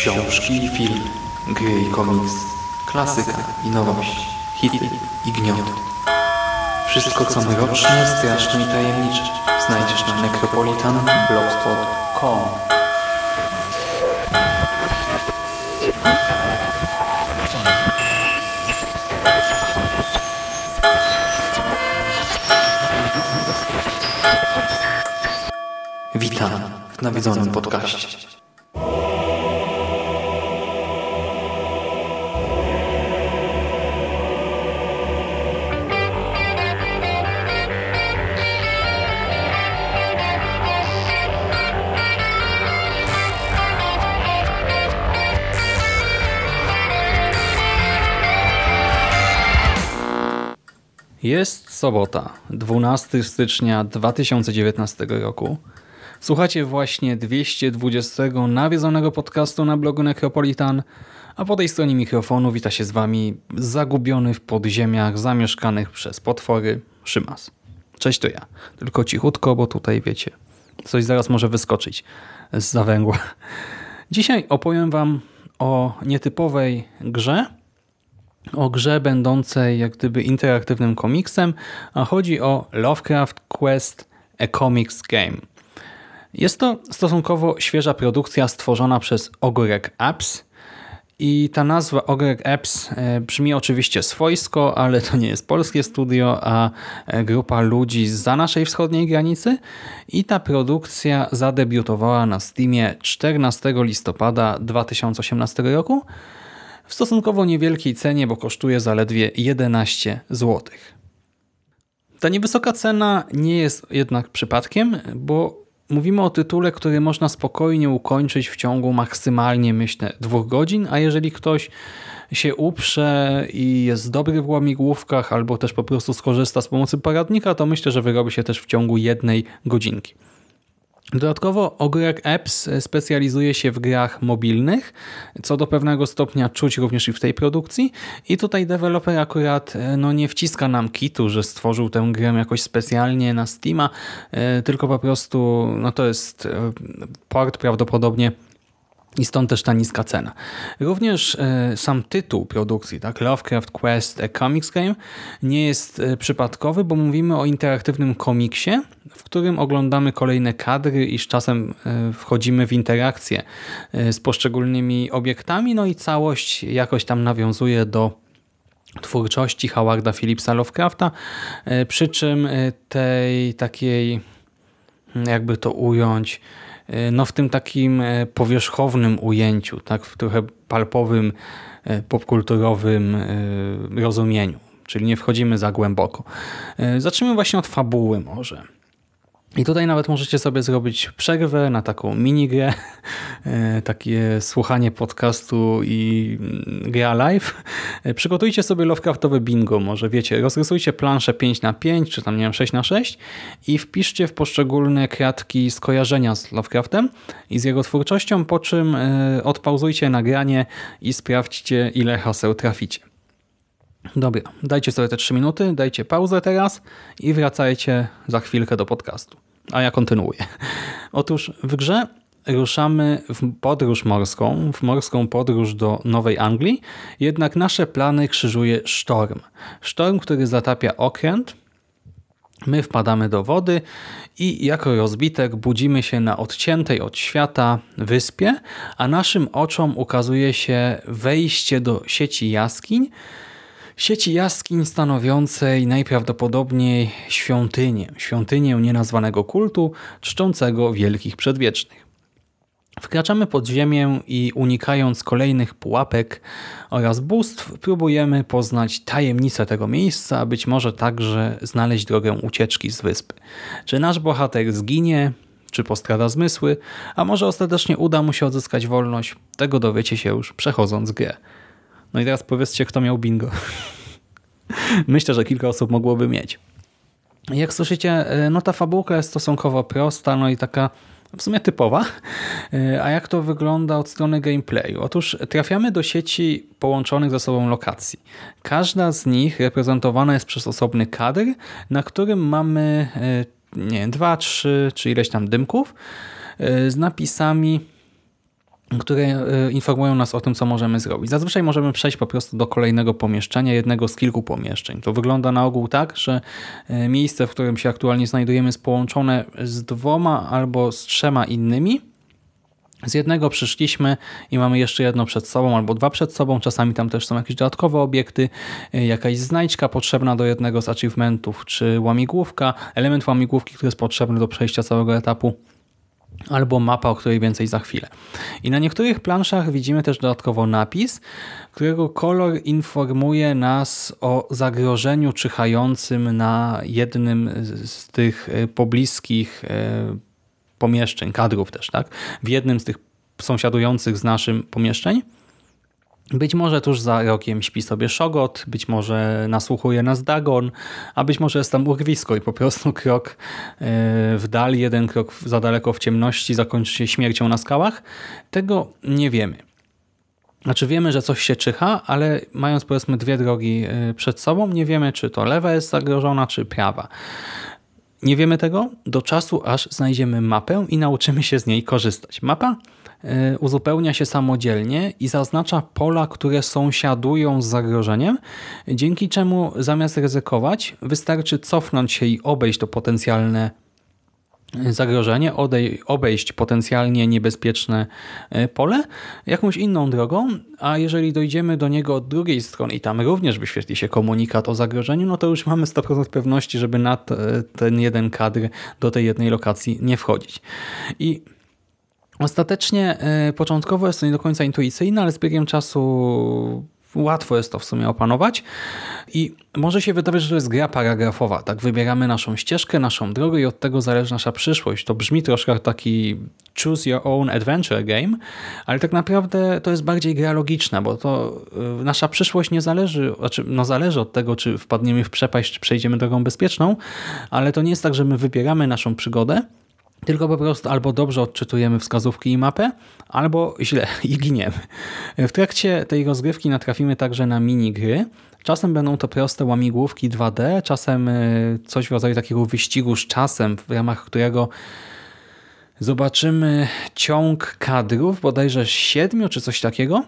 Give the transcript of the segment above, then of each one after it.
Książki i film, gry i komiks, klasyka i nowość, hity i gnioty. Wszystko co mroczne, straszne i tajemnicze znajdziesz na necropolitanblogspot.com Witam w nawiedzonym podcaście. Jest sobota, 12 stycznia 2019 roku. Słuchacie właśnie 220 nawiedzonego podcastu na blogu Necropolitan, a po tej stronie mikrofonu wita się z wami zagubiony w podziemiach zamieszkanych przez potwory Szymas. Cześć to ja, tylko cichutko, bo tutaj wiecie, coś zaraz może wyskoczyć z zawęgła. Dzisiaj opowiem wam o nietypowej grze, o grze będącej jak gdyby interaktywnym komiksem, a chodzi o Lovecraft Quest A Comics Game. Jest to stosunkowo świeża produkcja stworzona przez Ogórek Apps i ta nazwa Ogórek Apps e, brzmi oczywiście swojsko, ale to nie jest polskie studio, a e, grupa ludzi za naszej wschodniej granicy i ta produkcja zadebiutowała na Steamie 14 listopada 2018 roku w stosunkowo niewielkiej cenie, bo kosztuje zaledwie 11 zł. Ta niewysoka cena nie jest jednak przypadkiem, bo mówimy o tytule, który można spokojnie ukończyć w ciągu maksymalnie, myślę, dwóch godzin, a jeżeli ktoś się uprze i jest dobry w łamigłówkach albo też po prostu skorzysta z pomocy poradnika, to myślę, że wyrobi się też w ciągu jednej godzinki. Dodatkowo Ogórek Apps specjalizuje się w grach mobilnych, co do pewnego stopnia czuć również i w tej produkcji. I tutaj deweloper akurat no, nie wciska nam kitu, że stworzył tę grę jakoś specjalnie na Steama, e, tylko po prostu no, to jest e, port prawdopodobnie i stąd też ta niska cena. Również e, sam tytuł produkcji, tak, Lovecraft Quest A Comics Game, nie jest e, przypadkowy, bo mówimy o interaktywnym komiksie, w którym oglądamy kolejne kadry i z czasem e, wchodzimy w interakcję z poszczególnymi obiektami, no i całość jakoś tam nawiązuje do twórczości Howarda Phillipsa Lovecrafta, przy czym tej takiej, jakby to ująć, E, no w tym takim e, powierzchownym ujęciu, tak w trochę palpowym, e, popkulturowym rozumieniu. Czyli nie wchodzimy za głęboko. Zacznijmy właśnie od fabuły może. I tutaj nawet możecie sobie zrobić przerwę na taką minigrę, e, takie słuchanie podcastu i mm, gra live. E, przygotujcie sobie Lovecraftowe bingo, może wiecie, rozrysujcie planszę 5 na 5 czy tam nie wiem 6 na 6 i wpiszcie w poszczególne kratki skojarzenia z Lovecraftem i z jego twórczością, po czym e, odpauzujcie nagranie i sprawdźcie ile haseł traficie. Dobra, dajcie sobie te 3 minuty, dajcie pauzę teraz i wracajcie za chwilkę do podcastu. A ja kontynuuję. Otóż w grze ruszamy w podróż morską, w morską podróż do Nowej Anglii, jednak nasze plany krzyżuje sztorm. Sztorm, który zatapia okręt, My wpadamy do wody i jako rozbitek budzimy się na odciętej od świata wyspie, a naszym oczom ukazuje się wejście do sieci jaskiń, sieci jaskiń stanowiącej najprawdopodobniej świątynię, świątynię nienazwanego kultu czczącego wielkich przedwiecznych. Wkraczamy pod ziemię i unikając kolejnych pułapek oraz bóstw próbujemy poznać tajemnicę tego miejsca, a być może także znaleźć drogę ucieczki z wyspy. Czy nasz bohater zginie, czy postrada zmysły, a może ostatecznie uda mu się odzyskać wolność, tego dowiecie się już przechodząc grę. No i teraz powiedzcie, kto miał bingo. Myślę, że kilka osób mogłoby mieć. Jak słyszycie, e, no ta fabułka jest stosunkowo prosta, no i taka w sumie typowa. E, a jak to wygląda od strony gameplayu? Otóż trafiamy do sieci połączonych ze sobą lokacji. Każda z nich reprezentowana jest przez osobny kadr, na którym mamy e, nie dwa, trzy czy ileś tam dymków z napisami które e, informują nas o tym, co możemy zrobić. Zazwyczaj możemy przejść po prostu do kolejnego pomieszczenia, jednego z kilku pomieszczeń. To wygląda na ogół tak, że e, miejsce, w którym się aktualnie znajdujemy jest połączone z dwoma albo z trzema innymi. Z jednego przyszliśmy i mamy jeszcze jedno przed sobą albo dwa przed sobą. Czasami tam też są jakieś dodatkowe obiekty, e, jakaś znajdźka potrzebna do jednego z achievementów, czy łamigłówka, element łamigłówki, który jest potrzebny do przejścia całego etapu albo mapa, o której więcej za chwilę. I na niektórych planszach widzimy też dodatkowo napis, którego kolor informuje nas o zagrożeniu czyhającym na jednym z tych e, pobliskich e, pomieszczeń, kadrów też, tak? W jednym z tych sąsiadujących z naszym pomieszczeń. Być może tuż za rokiem śpi sobie Szogot, być może nasłuchuje nas Dagon, a być może jest tam urwisko i po prostu krok e, w dal, jeden krok za daleko w ciemności zakończy się śmiercią na skałach. Tego nie wiemy. Znaczy wiemy, że coś się czyha, ale mając powiedzmy dwie drogi e, przed sobą, nie wiemy, czy to lewa jest zagrożona, czy prawa. Nie wiemy tego do czasu, aż znajdziemy mapę i nauczymy się z niej korzystać. Mapa uzupełnia się samodzielnie i zaznacza pola, które sąsiadują z zagrożeniem, dzięki czemu zamiast ryzykować, wystarczy cofnąć się i obejść to potencjalne zagrożenie, obejść potencjalnie niebezpieczne e, pole jakąś inną drogą, a jeżeli dojdziemy do niego od drugiej strony i tam również wyświetli się komunikat o zagrożeniu, no to już mamy 100% pewności, żeby na ten jeden kadr do tej jednej lokacji nie wchodzić. I Ostatecznie e, początkowo jest to nie do końca intuicyjne, ale z biegiem czasu łatwo jest to w sumie opanować i może się wydawać, że to jest gra paragrafowa. Tak wybieramy naszą ścieżkę, naszą drogę i od tego zależy nasza przyszłość. To brzmi troszkę taki choose your own adventure game, ale tak naprawdę to jest bardziej gra logiczna, bo to e, nasza przyszłość nie zależy, znaczy no zależy od tego, czy wpadniemy w przepaść, czy przejdziemy drogą bezpieczną, ale to nie jest tak, że my wybieramy naszą przygodę, tylko po prostu albo dobrze odczytujemy wskazówki i mapę, albo źle i giniemy. W trakcie tej rozgrywki natrafimy także na minigry. Czasem będą to proste łamigłówki 2D, czasem e, coś w rodzaju takiego wyścigu z czasem, w ramach którego zobaczymy ciąg kadrów, bodajże siedmiu czy coś takiego.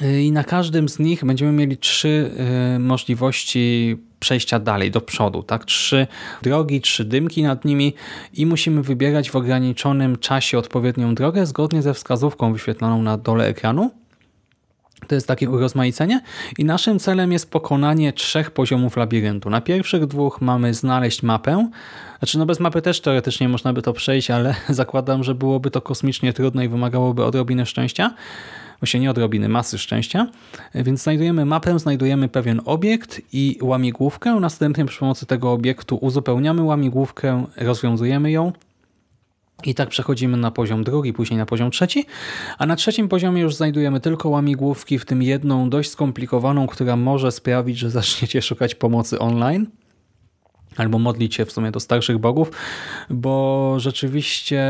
E, I na każdym z nich będziemy mieli trzy e, możliwości przejścia dalej, do przodu. tak? Trzy drogi, trzy dymki nad nimi i musimy wybierać w ograniczonym czasie odpowiednią drogę zgodnie ze wskazówką wyświetloną na dole ekranu. To jest takie urozmaicenie i naszym celem jest pokonanie trzech poziomów labiryntu. Na pierwszych dwóch mamy znaleźć mapę. Znaczy no bez mapy też teoretycznie można by to przejść, ale zakładam, że byłoby to kosmicznie trudne i wymagałoby odrobiny szczęścia właśnie nie odrobiny, masy szczęścia. Więc znajdujemy mapę, znajdujemy pewien obiekt i łamigłówkę. Następnie przy pomocy tego obiektu uzupełniamy łamigłówkę, rozwiązujemy ją i tak przechodzimy na poziom drugi, później na poziom trzeci, a na trzecim poziomie już znajdujemy tylko łamigłówki, w tym jedną dość skomplikowaną, która może sprawić, że zaczniecie szukać pomocy online albo modlić się w sumie do starszych bogów, bo rzeczywiście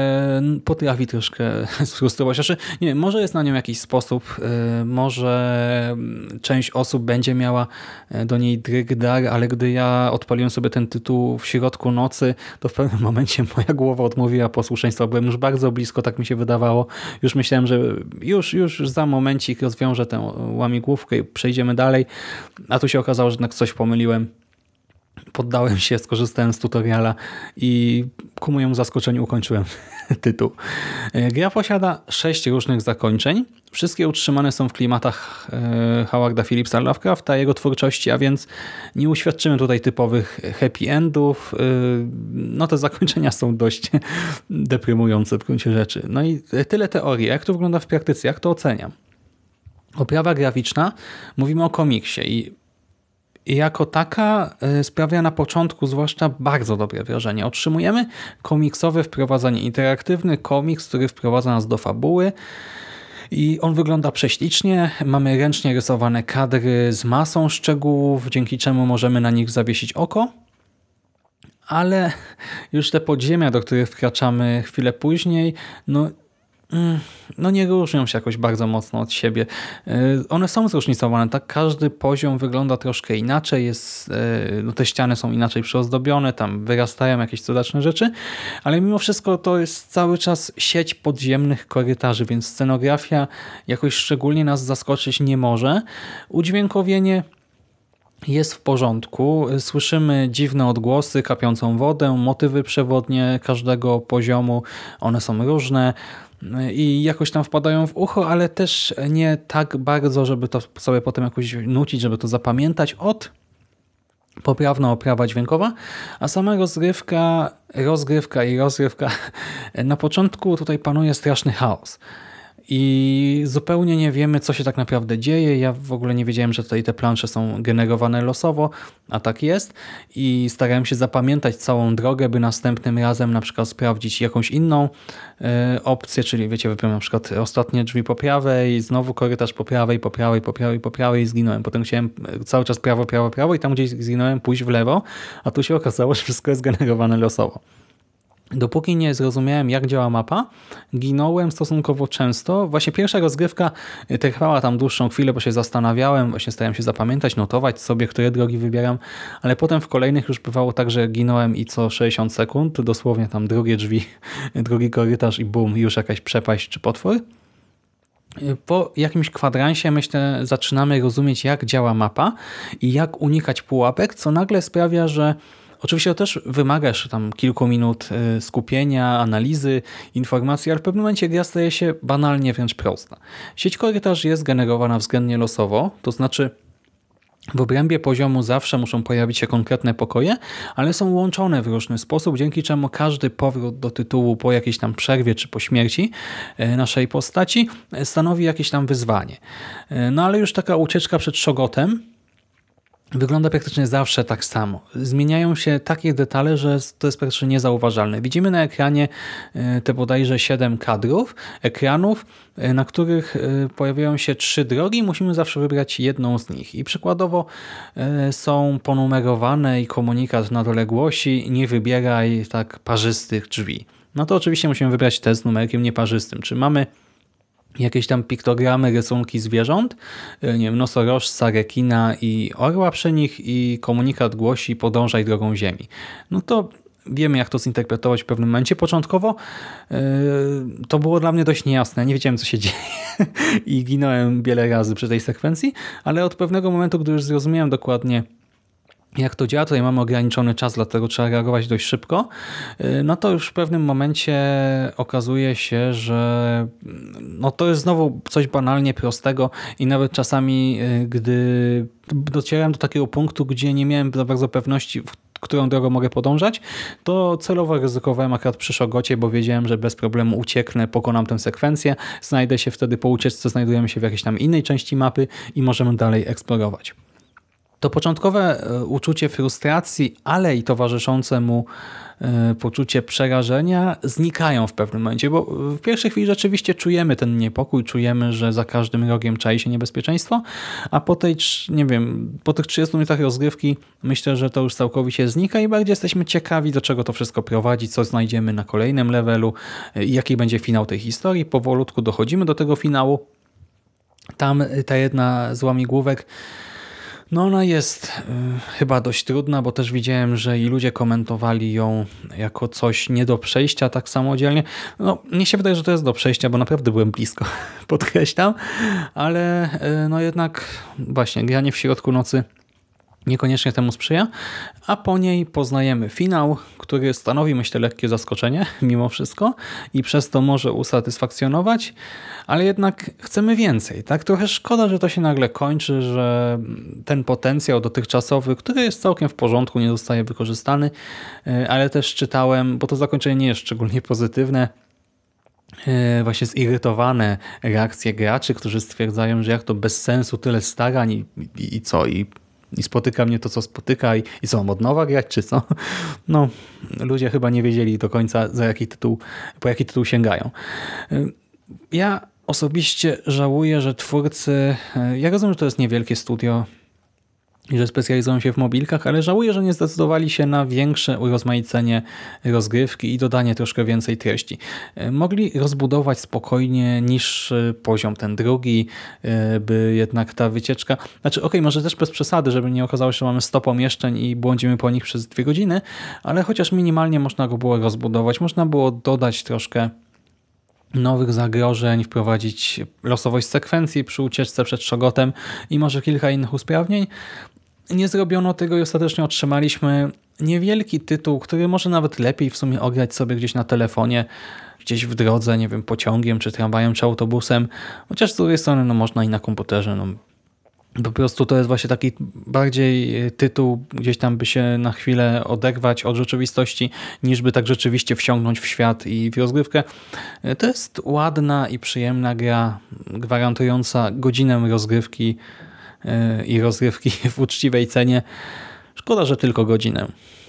potrafi troszkę sfrustrować. Znaczy, nie może jest na nią jakiś sposób, y, może mm, część osób będzie miała y, do niej dryg dar, ale gdy ja odpaliłem sobie ten tytuł w środku nocy, to w pewnym momencie moja głowa odmówiła posłuszeństwa. Byłem już bardzo blisko, tak mi się wydawało. Już myślałem, że już, już za momencik rozwiążę tę łamigłówkę i przejdziemy dalej, a tu się okazało, że jednak coś pomyliłem poddałem się, skorzystałem z tutoriala i ku mojemu zaskoczeniu ukończyłem tytuł. E, gra posiada sześć różnych zakończeń. Wszystkie utrzymane są w klimatach e, Howarda Phillipsa Lovecrafta, jego twórczości, a więc nie uświadczymy tutaj typowych happy endów. E, no te zakończenia są dość deprymujące w gruncie rzeczy. No i tyle teorii. Jak to wygląda w praktyce? Jak to oceniam? Oprawa graficzna, mówimy o komiksie i i jako taka e, sprawia na początku zwłaszcza bardzo dobre wrażenie. Otrzymujemy komiksowe wprowadzenie, interaktywny komiks, który wprowadza nas do fabuły i on wygląda prześlicznie. Mamy ręcznie rysowane kadry z masą szczegółów, dzięki czemu możemy na nich zawiesić oko. ale już te podziemia, do których wkraczamy chwilę później, no no nie różnią się jakoś bardzo mocno od siebie. Y, one są zróżnicowane, tak? Każdy poziom wygląda troszkę inaczej, jest, y, no te ściany są inaczej przyozdobione, tam wyrastają jakieś cudaczne rzeczy, ale mimo wszystko to jest cały czas sieć podziemnych korytarzy, więc scenografia jakoś szczególnie nas zaskoczyć nie może. Udźwiękowienie jest w porządku. Słyszymy dziwne odgłosy, kapiącą wodę, motywy przewodnie każdego poziomu. One są różne i jakoś tam wpadają w ucho, ale też nie tak bardzo, żeby to sobie potem jakoś nucić, żeby to zapamiętać od poprawna oprawa dźwiękowa, a sama rozgrywka, rozgrywka i rozgrywka. Na początku tutaj panuje straszny chaos i zupełnie nie wiemy, co się tak naprawdę dzieje. Ja w ogóle nie wiedziałem, że tutaj te plansze są generowane losowo, a tak jest. I starałem się zapamiętać całą drogę, by następnym razem na przykład sprawdzić jakąś inną y, opcję, czyli wiecie, wybrałem na przykład ostatnie drzwi po prawej, znowu korytarz po prawej, po prawej, po prawej, po prawej i zginąłem. Potem chciałem e, cały czas prawo, prawo, prawo i tam gdzieś zginąłem pójść w lewo, a tu się okazało, że wszystko jest generowane losowo. Dopóki nie zrozumiałem, jak działa mapa, ginąłem stosunkowo często. Właśnie pierwsza rozgrywka y, trwała tam dłuższą chwilę, bo się zastanawiałem, właśnie starałem się zapamiętać, notować sobie, które drogi wybieram, ale potem w kolejnych już bywało tak, że ginąłem i co 60 sekund, dosłownie tam drugie drzwi, drugi korytarz i bum, już jakaś przepaść czy potwór. Y, po jakimś kwadransie, myślę, zaczynamy rozumieć, jak działa mapa i jak unikać pułapek, co nagle sprawia, że Oczywiście to też wymagasz tam kilku minut y, skupienia, analizy, informacji, ale w pewnym momencie gra staje się banalnie wręcz prosta. Sieć korytarzy jest generowana względnie losowo, to znaczy w obrębie poziomu zawsze muszą pojawić się konkretne pokoje, ale są łączone w różny sposób, dzięki czemu każdy powrót do tytułu po jakiejś tam przerwie czy po śmierci y, naszej postaci stanowi jakieś tam wyzwanie. Y, no ale już taka ucieczka przed szogotem wygląda praktycznie zawsze tak samo. Zmieniają się takie detale, że to jest praktycznie niezauważalne. Widzimy na ekranie e, te bodajże 7 kadrów, ekranów, e, na których e, pojawiają się trzy drogi. Musimy zawsze wybrać jedną z nich. I przykładowo są ponumerowane i komunikat na dole głosi nie wybieraj tak parzystych drzwi. No to oczywiście musimy wybrać te z numerkiem nieparzystym. Czy mamy jakieś tam piktogramy, rysunki zwierząt, e, nie wiem, nosorożca, rekina i orła przy nich i komunikat głosi podążaj drogą ziemi. No to wiemy jak to zinterpretować w pewnym momencie. Początkowo yy, to było dla mnie dość niejasne, nie wiedziałem co się dzieje i ginąłem wiele razy przy tej sekwencji, ale od pewnego momentu, gdy już zrozumiałem dokładnie jak to działa, tutaj mamy ograniczony czas, dlatego trzeba reagować dość szybko, y, no to już w pewnym momencie okazuje się, że no to jest znowu coś banalnie prostego i nawet czasami, y, gdy docierałem do takiego punktu, gdzie nie miałem za bardzo pewności, którą drogą mogę podążać, to celowo ryzykowałem akurat przy Szogocie, bo wiedziałem, że bez problemu ucieknę, pokonam tę sekwencję, znajdę się wtedy po ucieczce, znajdujemy się w jakiejś tam innej części mapy i możemy dalej eksplorować. To początkowe e, uczucie frustracji, ale i towarzyszące mu e, poczucie przerażenia znikają w pewnym momencie, bo w pierwszej chwili rzeczywiście czujemy ten niepokój, czujemy, że za każdym rogiem czai się niebezpieczeństwo, a po tej, nie wiem, po tych 30 minutach rozgrywki myślę, że to już całkowicie znika i bardziej jesteśmy ciekawi, do czego to wszystko prowadzi, co znajdziemy na kolejnym levelu e, jaki będzie finał tej historii. Powolutku dochodzimy do tego finału. Tam ta jedna z łamigłówek no ona jest y, chyba dość trudna, bo też widziałem, że i ludzie komentowali ją jako coś nie do przejścia tak samodzielnie. No, nie się wydaje, że to jest do przejścia, bo naprawdę byłem blisko, podkreślam, ale y, no jednak właśnie granie w środku nocy niekoniecznie temu sprzyja, a po niej poznajemy finał, który stanowi myślę lekkie zaskoczenie mimo wszystko i przez to może usatysfakcjonować, ale jednak chcemy więcej. Tak Trochę szkoda, że to się nagle kończy, że ten potencjał dotychczasowy, który jest całkiem w porządku, nie zostaje wykorzystany, e, ale też czytałem, bo to zakończenie nie jest szczególnie pozytywne, e, właśnie zirytowane reakcje graczy, którzy stwierdzają, że jak to bez sensu tyle starań i, i, i co, i i spotyka mnie to, co spotyka i, i co, mam od nowa grać, czy co? No, ludzie chyba nie wiedzieli do końca, za jaki tytuł, po jaki tytuł sięgają. Ja osobiście żałuję, że twórcy, ja rozumiem, że to jest niewielkie studio, i że specjalizują się w mobilkach, ale żałuję, że nie zdecydowali się na większe urozmaicenie rozgrywki i dodanie troszkę więcej treści. E, mogli rozbudować spokojnie niższy poziom, ten drugi, e, by jednak ta wycieczka... Znaczy, okay, może też bez przesady, żeby nie okazało się, że mamy 100 pomieszczeń i błądzimy po nich przez dwie godziny, ale chociaż minimalnie można go było rozbudować, można było dodać troszkę nowych zagrożeń, wprowadzić losowość sekwencji przy ucieczce przed szogotem i może kilka innych usprawnień. Nie zrobiono tego i ostatecznie otrzymaliśmy niewielki tytuł, który może nawet lepiej w sumie ograć sobie gdzieś na telefonie, gdzieś w drodze, nie wiem, pociągiem, czy tramwajem, czy autobusem. Chociaż z drugiej strony no, można i na komputerze. No, po prostu to jest właśnie taki bardziej tytuł, gdzieś tam by się na chwilę oderwać od rzeczywistości, niż by tak rzeczywiście wsiągnąć w świat i w rozgrywkę. To jest ładna i przyjemna gra, gwarantująca godzinę rozgrywki i rozgrywki w uczciwej cenie. Szkoda, że tylko godzinę.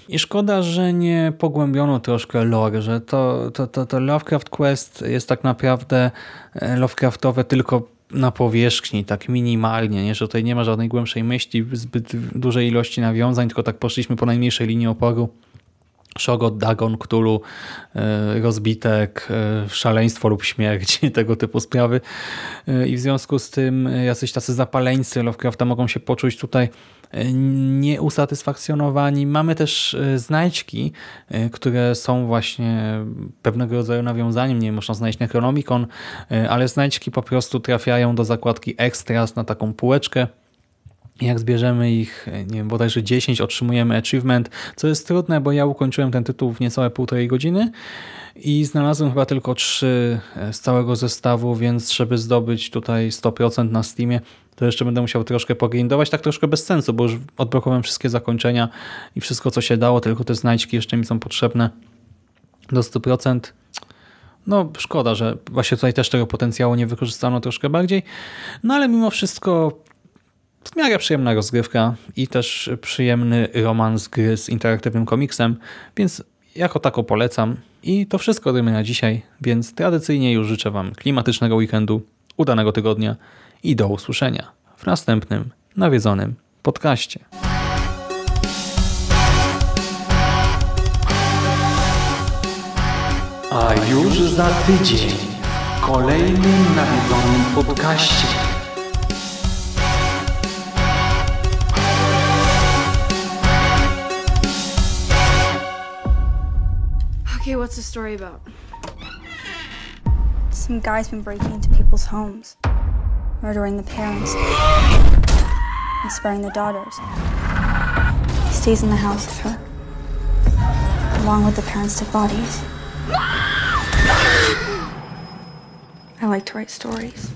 I szkoda, że nie pogłębiono troszkę lore, że to, to, to, to Lovecraft Quest jest tak naprawdę e, Lovecraftowe tylko na powierzchni, tak minimalnie, nie? że tutaj nie ma żadnej głębszej myśli, zbyt dużej ilości nawiązań, tylko tak poszliśmy po najmniejszej linii oporu. Szogot, Dagon, Cthulhu, e, rozbitek, e, szaleństwo lub śmierć, tego typu sprawy. E, I w związku z tym jacyś tacy zapaleńcy Lovecrafta mogą się poczuć tutaj nieusatysfakcjonowani. Mamy też znajdźki, które są właśnie pewnego rodzaju nawiązaniem. Nie można znaleźć Necronomicon, ale znajdźki po prostu trafiają do zakładki Extras na taką półeczkę jak zbierzemy ich, nie wiem, bodajże 10, otrzymujemy achievement, co jest trudne, bo ja ukończyłem ten tytuł w niecałe półtorej godziny i znalazłem chyba tylko 3 z całego zestawu, więc żeby zdobyć tutaj 100% na Steamie, to jeszcze będę musiał troszkę pogrindować, tak troszkę bez sensu, bo już odblokowałem wszystkie zakończenia i wszystko co się dało, tylko te znajdźki jeszcze mi są potrzebne do 100%. No szkoda, że właśnie tutaj też tego potencjału nie wykorzystano troszkę bardziej, no ale mimo wszystko w miarę przyjemna rozgrywka i też przyjemny romans gry z interaktywnym komiksem, więc jako tako polecam. I to wszystko ode na dzisiaj, więc tradycyjnie już życzę Wam klimatycznego weekendu, udanego tygodnia i do usłyszenia w następnym nawiedzonym podcaście. A już za tydzień w kolejnym nawiedzonym podcaście. Okay, what's the story about? Some guy's been breaking into people's homes, murdering the parents, and sparing the daughters. He stays in the house with her, along with the parents' dead bodies. I like to write stories.